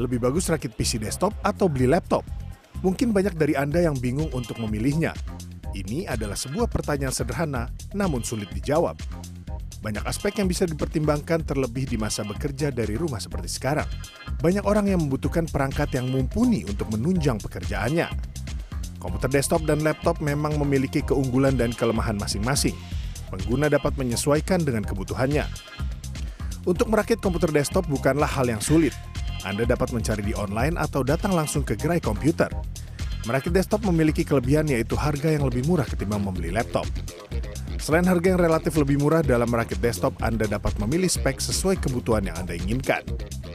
Lebih bagus rakit PC desktop atau beli laptop? Mungkin banyak dari Anda yang bingung untuk memilihnya. Ini adalah sebuah pertanyaan sederhana, namun sulit dijawab. Banyak aspek yang bisa dipertimbangkan terlebih di masa bekerja dari rumah seperti sekarang. Banyak orang yang membutuhkan perangkat yang mumpuni untuk menunjang pekerjaannya. Komputer desktop dan laptop memang memiliki keunggulan dan kelemahan masing-masing. Pengguna dapat menyesuaikan dengan kebutuhannya. Untuk merakit komputer desktop bukanlah hal yang sulit. Anda dapat mencari di online atau datang langsung ke gerai komputer. Merakit desktop memiliki kelebihan yaitu harga yang lebih murah ketimbang membeli laptop. Selain harga yang relatif lebih murah dalam merakit desktop, Anda dapat memilih spek sesuai kebutuhan yang Anda inginkan.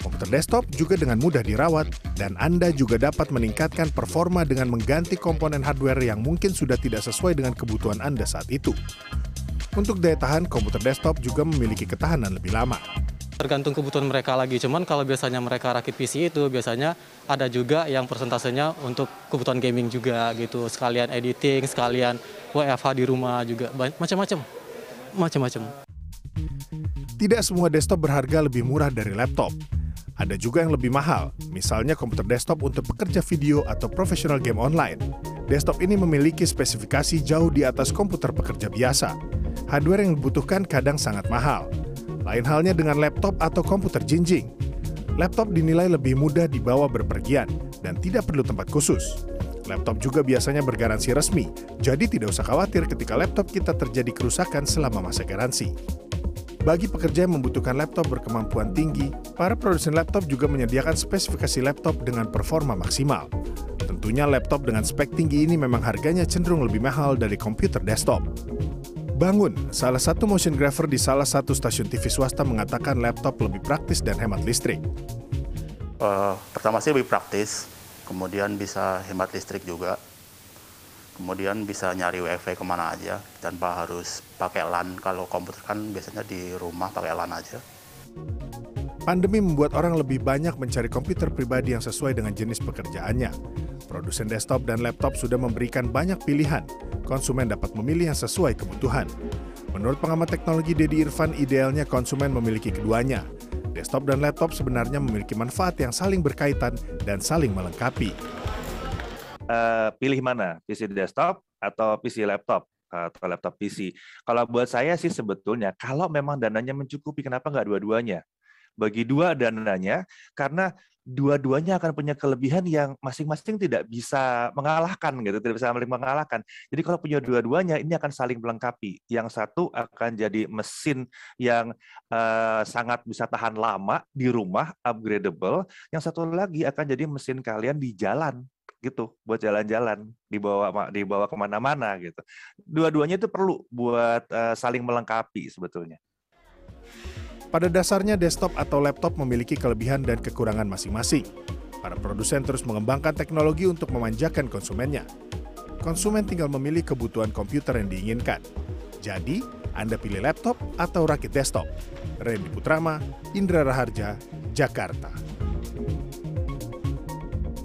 Komputer desktop juga dengan mudah dirawat, dan Anda juga dapat meningkatkan performa dengan mengganti komponen hardware yang mungkin sudah tidak sesuai dengan kebutuhan Anda saat itu. Untuk daya tahan, komputer desktop juga memiliki ketahanan lebih lama. Tergantung kebutuhan mereka lagi, cuman kalau biasanya mereka rakit PC itu biasanya ada juga yang persentasenya untuk kebutuhan gaming juga gitu, sekalian editing, sekalian WFH di rumah juga, macam-macam, macam-macam. Tidak semua desktop berharga lebih murah dari laptop. Ada juga yang lebih mahal, misalnya komputer desktop untuk pekerja video atau profesional game online. Desktop ini memiliki spesifikasi jauh di atas komputer pekerja biasa. Hardware yang dibutuhkan kadang sangat mahal. Lain halnya dengan laptop atau komputer jinjing. Laptop dinilai lebih mudah dibawa berpergian dan tidak perlu tempat khusus. Laptop juga biasanya bergaransi resmi, jadi tidak usah khawatir ketika laptop kita terjadi kerusakan selama masa garansi. Bagi pekerja yang membutuhkan laptop berkemampuan tinggi, para produsen laptop juga menyediakan spesifikasi laptop dengan performa maksimal. Tentunya laptop dengan spek tinggi ini memang harganya cenderung lebih mahal dari komputer desktop. Bangun, salah satu motion grapher di salah satu stasiun TV swasta mengatakan laptop lebih praktis dan hemat listrik. Uh, pertama sih lebih praktis, kemudian bisa hemat listrik juga, kemudian bisa nyari wifi ke mana aja tanpa harus pakai LAN. Kalau komputer kan biasanya di rumah pakai LAN aja. Pandemi membuat orang lebih banyak mencari komputer pribadi yang sesuai dengan jenis pekerjaannya. Produsen desktop dan laptop sudah memberikan banyak pilihan. Konsumen dapat memilih yang sesuai kebutuhan. Menurut pengamat teknologi Dedi Irfan, idealnya konsumen memiliki keduanya. Desktop dan laptop sebenarnya memiliki manfaat yang saling berkaitan dan saling melengkapi. Uh, pilih mana, PC desktop atau PC laptop? atau laptop PC. Kalau buat saya sih sebetulnya, kalau memang dananya mencukupi, kenapa nggak dua-duanya? Bagi dua dananya, karena dua-duanya akan punya kelebihan yang masing-masing tidak bisa mengalahkan gitu, tidak bisa saling mengalahkan. Jadi kalau punya dua-duanya ini akan saling melengkapi. Yang satu akan jadi mesin yang uh, sangat bisa tahan lama di rumah, upgradable. Yang satu lagi akan jadi mesin kalian di jalan gitu buat jalan-jalan dibawa dibawa ke mana-mana gitu dua-duanya itu perlu buat uh, saling melengkapi sebetulnya pada dasarnya, desktop atau laptop memiliki kelebihan dan kekurangan masing-masing. Para produsen terus mengembangkan teknologi untuk memanjakan konsumennya. Konsumen tinggal memilih kebutuhan komputer yang diinginkan. Jadi, Anda pilih laptop atau rakit desktop. Randy Putrama, Indra Raharja, Jakarta.